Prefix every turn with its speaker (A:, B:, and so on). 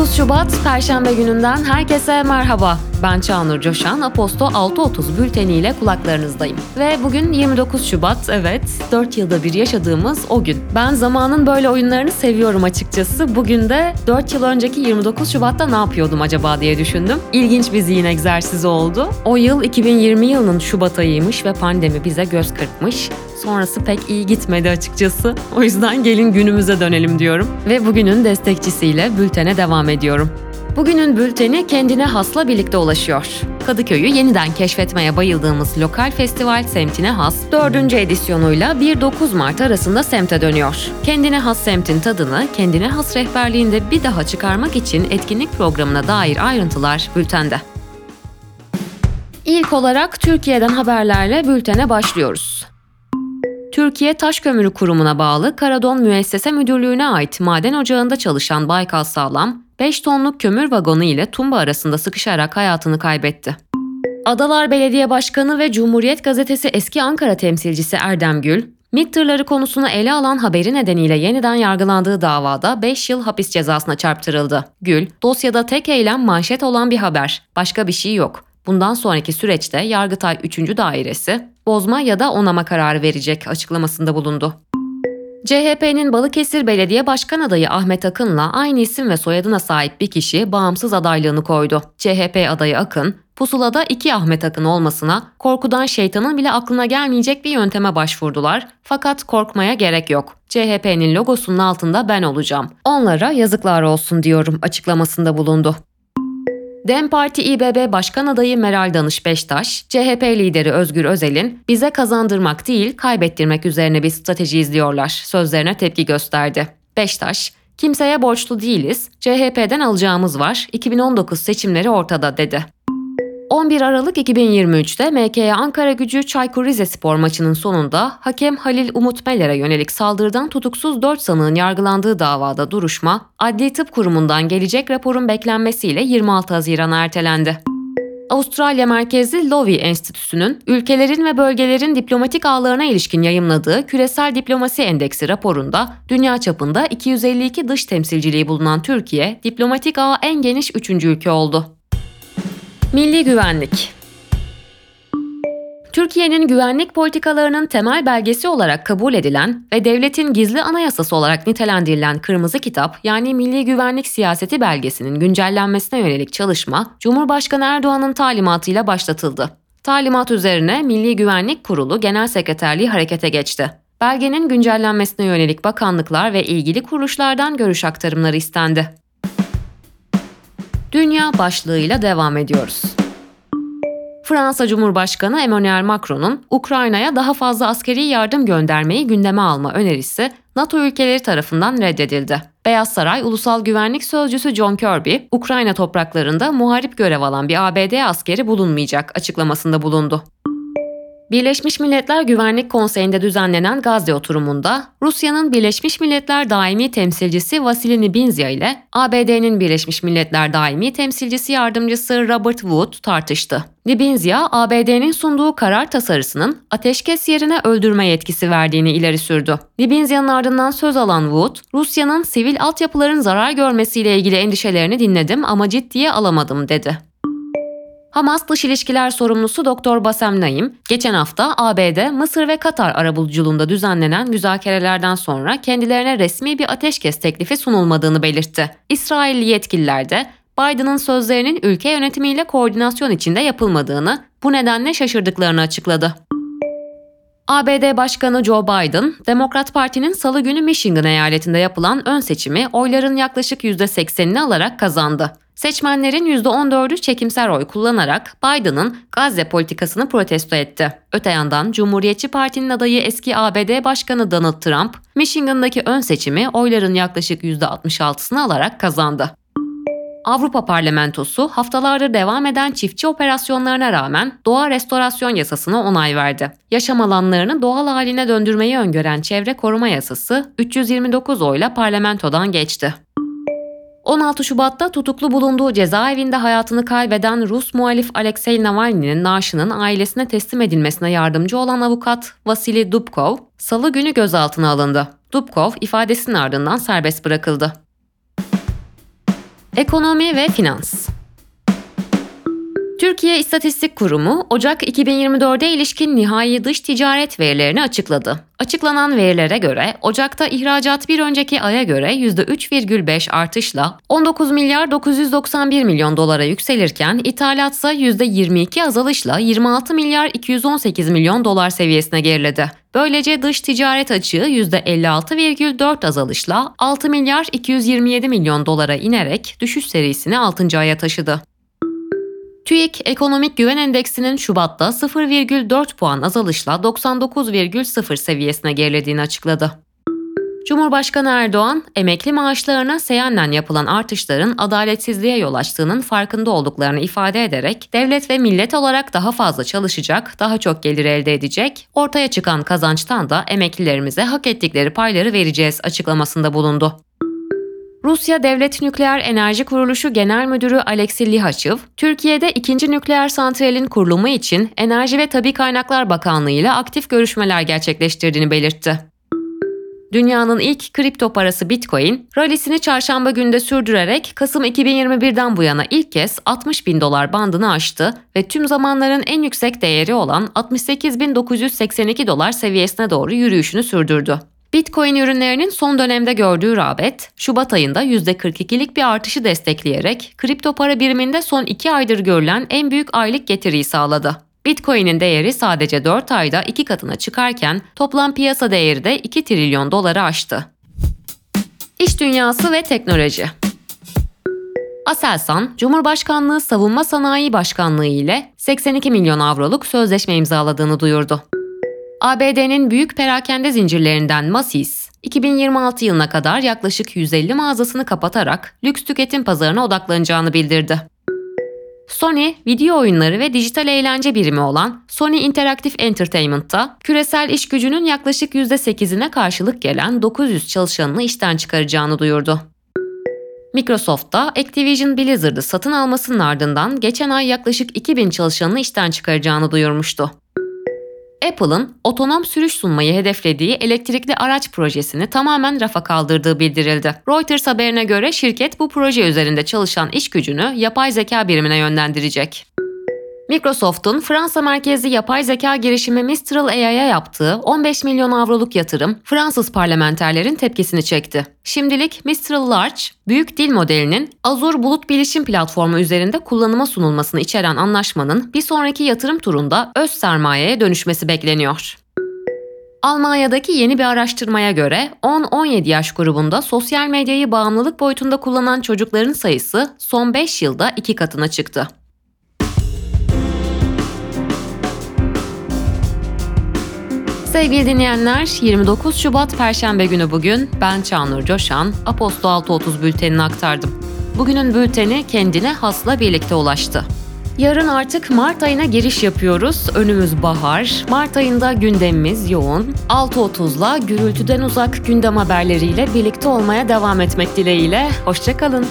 A: 29 Şubat Perşembe gününden herkese merhaba. Ben Çağnur Coşan, Aposto 6.30 bülteniyle kulaklarınızdayım. Ve bugün 29 Şubat, evet 4 yılda bir yaşadığımız o gün. Ben zamanın böyle oyunlarını seviyorum açıkçası. Bugün de 4 yıl önceki 29 Şubat'ta ne yapıyordum acaba diye düşündüm. İlginç bir zihin egzersizi oldu. O yıl 2020 yılının Şubat ayıymış ve pandemi bize göz kırpmış. Sonrası pek iyi gitmedi açıkçası. O yüzden gelin günümüze dönelim diyorum. Ve bugünün destekçisiyle bültene devam ediyorum. Bugünün bülteni kendine hasla birlikte ulaşıyor. Kadıköy'ü yeniden keşfetmeye bayıldığımız lokal festival semtine has 4. edisyonuyla 1-9 Mart arasında semte dönüyor. Kendine has semtin tadını kendine has rehberliğinde bir daha çıkarmak için etkinlik programına dair ayrıntılar bültende. İlk olarak Türkiye'den haberlerle bültene başlıyoruz. Türkiye Taş Kömürü Kurumu'na bağlı Karadon Müessese Müdürlüğü'ne ait maden ocağında çalışan Baykal Sağlam, 5 tonluk kömür vagonu ile tumba arasında sıkışarak hayatını kaybetti. Adalar Belediye Başkanı ve Cumhuriyet Gazetesi eski Ankara temsilcisi Erdem Gül, MİT tırları konusunu ele alan haberi nedeniyle yeniden yargılandığı davada 5 yıl hapis cezasına çarptırıldı. Gül, dosyada tek eylem manşet olan bir haber, başka bir şey yok. Bundan sonraki süreçte Yargıtay 3. Dairesi bozma ya da onama kararı verecek açıklamasında bulundu. CHP'nin Balıkesir Belediye Başkan adayı Ahmet Akın'la aynı isim ve soyadına sahip bir kişi bağımsız adaylığını koydu. CHP adayı Akın, pusulada iki Ahmet Akın olmasına korkudan şeytanın bile aklına gelmeyecek bir yönteme başvurdular. Fakat korkmaya gerek yok. CHP'nin logosunun altında ben olacağım. Onlara yazıklar olsun diyorum açıklamasında bulundu. DEM Parti İBB Başkan Adayı Meral Danış Beştaş, CHP lideri Özgür Özel'in bize kazandırmak değil kaybettirmek üzerine bir strateji izliyorlar sözlerine tepki gösterdi. Beştaş, kimseye borçlu değiliz, CHP'den alacağımız var, 2019 seçimleri ortada dedi. 11 Aralık 2023'te MKA Ankara Gücü Çaykur Rizespor maçının sonunda hakem Halil Umut Meler'e yönelik saldırıdan tutuksuz 4 sanığın yargılandığı davada duruşma, Adli Tıp Kurumu'ndan gelecek raporun beklenmesiyle 26 Haziran'a ertelendi. Avustralya merkezli Lowy Enstitüsü'nün ülkelerin ve bölgelerin diplomatik ağlarına ilişkin yayımladığı Küresel Diplomasi Endeksi raporunda dünya çapında 252 dış temsilciliği bulunan Türkiye, diplomatik ağ en geniş 3. ülke oldu. Milli Güvenlik Türkiye'nin güvenlik politikalarının temel belgesi olarak kabul edilen ve devletin gizli anayasası olarak nitelendirilen Kırmızı Kitap yani Milli Güvenlik Siyaseti belgesinin güncellenmesine yönelik çalışma Cumhurbaşkanı Erdoğan'ın talimatıyla başlatıldı. Talimat üzerine Milli Güvenlik Kurulu Genel Sekreterliği harekete geçti. Belgenin güncellenmesine yönelik bakanlıklar ve ilgili kuruluşlardan görüş aktarımları istendi. Dünya başlığıyla devam ediyoruz. Fransa Cumhurbaşkanı Emmanuel Macron'un Ukrayna'ya daha fazla askeri yardım göndermeyi gündeme alma önerisi NATO ülkeleri tarafından reddedildi. Beyaz Saray Ulusal Güvenlik Sözcüsü John Kirby, Ukrayna topraklarında muharip görev alan bir ABD askeri bulunmayacak açıklamasında bulundu. Birleşmiş Milletler Güvenlik Konseyi'nde düzenlenen Gazze oturumunda Rusya'nın Birleşmiş Milletler Daimi Temsilcisi Vasily Nibinzya ile ABD'nin Birleşmiş Milletler Daimi Temsilcisi Yardımcısı Robert Wood tartıştı. Nibinzya, ABD'nin sunduğu karar tasarısının ateşkes yerine öldürme yetkisi verdiğini ileri sürdü. Nibinzya'nın ardından söz alan Wood, Rusya'nın sivil altyapıların zarar görmesiyle ilgili endişelerini dinledim ama ciddiye alamadım dedi. Hamas Dış İlişkiler Sorumlusu Doktor Basem Naim, geçen hafta ABD, Mısır ve Katar arabuluculuğunda düzenlenen müzakerelerden sonra kendilerine resmi bir ateşkes teklifi sunulmadığını belirtti. İsrailli yetkililer de Biden'ın sözlerinin ülke yönetimiyle koordinasyon içinde yapılmadığını, bu nedenle şaşırdıklarını açıkladı. ABD Başkanı Joe Biden, Demokrat Parti'nin salı günü Michigan eyaletinde yapılan ön seçimi oyların yaklaşık %80'ini alarak kazandı. Seçmenlerin %14'ü çekimser oy kullanarak Biden'ın Gazze politikasını protesto etti. Öte yandan Cumhuriyetçi Parti'nin adayı eski ABD Başkanı Donald Trump, Michigan'daki ön seçimi oyların yaklaşık %66'sını alarak kazandı. Avrupa Parlamentosu haftalardır devam eden çiftçi operasyonlarına rağmen doğa restorasyon yasasına onay verdi. Yaşam alanlarını doğal haline döndürmeyi öngören çevre koruma yasası 329 oyla parlamentodan geçti. 16 Şubat'ta tutuklu bulunduğu cezaevinde hayatını kaybeden Rus muhalif Alexei Navalny'nin naaşının ailesine teslim edilmesine yardımcı olan avukat Vasily Dubkov, salı günü gözaltına alındı. Dubkov ifadesinin ardından serbest bırakıldı. Ekonomi ve finans Türkiye İstatistik Kurumu Ocak 2024'e ilişkin nihai dış ticaret verilerini açıkladı. Açıklanan verilere göre Ocak'ta ihracat bir önceki aya göre %3,5 artışla 19 milyar 991 milyon dolara yükselirken ithalatsa %22 azalışla 26 milyar 218 milyon dolar seviyesine geriledi. Böylece dış ticaret açığı %56,4 azalışla 6 milyar 227 milyon dolara inerek düşüş serisini 6. aya taşıdı. TÜİK Ekonomik Güven Endeksinin Şubat'ta 0,4 puan azalışla 99,0 seviyesine gerilediğini açıkladı. Cumhurbaşkanı Erdoğan, emekli maaşlarına seyyanen yapılan artışların adaletsizliğe yol açtığının farkında olduklarını ifade ederek, devlet ve millet olarak daha fazla çalışacak, daha çok gelir elde edecek, ortaya çıkan kazançtan da emeklilerimize hak ettikleri payları vereceğiz açıklamasında bulundu. Rusya Devlet Nükleer Enerji Kuruluşu Genel Müdürü Alexey Lihachev, Türkiye'de ikinci nükleer santralin kurulumu için Enerji ve Tabi Kaynaklar Bakanlığı ile aktif görüşmeler gerçekleştirdiğini belirtti. Dünyanın ilk kripto parası Bitcoin, rallisini çarşamba günde sürdürerek Kasım 2021'den bu yana ilk kez 60 bin dolar bandını aştı ve tüm zamanların en yüksek değeri olan 68.982 dolar seviyesine doğru yürüyüşünü sürdürdü. Bitcoin ürünlerinin son dönemde gördüğü rağbet, Şubat ayında %42'lik bir artışı destekleyerek kripto para biriminde son 2 aydır görülen en büyük aylık getiriyi sağladı. Bitcoin'in değeri sadece 4 ayda 2 katına çıkarken toplam piyasa değeri de 2 trilyon doları aştı. İş dünyası ve teknoloji Aselsan, Cumhurbaşkanlığı Savunma Sanayi Başkanlığı ile 82 milyon avroluk sözleşme imzaladığını duyurdu. ABD'nin büyük perakende zincirlerinden Macy's, 2026 yılına kadar yaklaşık 150 mağazasını kapatarak lüks tüketim pazarına odaklanacağını bildirdi. Sony, video oyunları ve dijital eğlence birimi olan Sony Interactive Entertainment'ta küresel iş gücünün yaklaşık %8'ine karşılık gelen 900 çalışanını işten çıkaracağını duyurdu. Microsoft da Activision Blizzard'ı satın almasının ardından geçen ay yaklaşık 2000 çalışanını işten çıkaracağını duyurmuştu. Apple'ın otonom sürüş sunmayı hedeflediği elektrikli araç projesini tamamen rafa kaldırdığı bildirildi. Reuters haberine göre şirket bu proje üzerinde çalışan iş gücünü yapay zeka birimine yönlendirecek. Microsoft'un Fransa merkezli yapay zeka girişimi Mistral AI'ya yaptığı 15 milyon avroluk yatırım Fransız parlamenterlerin tepkisini çekti. Şimdilik Mistral Large, büyük dil modelinin Azure Bulut Bilişim Platformu üzerinde kullanıma sunulmasını içeren anlaşmanın bir sonraki yatırım turunda öz sermayeye dönüşmesi bekleniyor. Almanya'daki yeni bir araştırmaya göre 10-17 yaş grubunda sosyal medyayı bağımlılık boyutunda kullanan çocukların sayısı son 5 yılda iki katına çıktı. Sevgili dinleyenler, 29 Şubat Perşembe günü bugün ben Çağnur Coşan, Aposto 630 bültenini aktardım. Bugünün bülteni kendine hasla birlikte ulaştı. Yarın artık Mart ayına giriş yapıyoruz. Önümüz bahar. Mart ayında gündemimiz yoğun. 6.30'la gürültüden uzak gündem haberleriyle birlikte olmaya devam etmek dileğiyle. Hoşçakalın.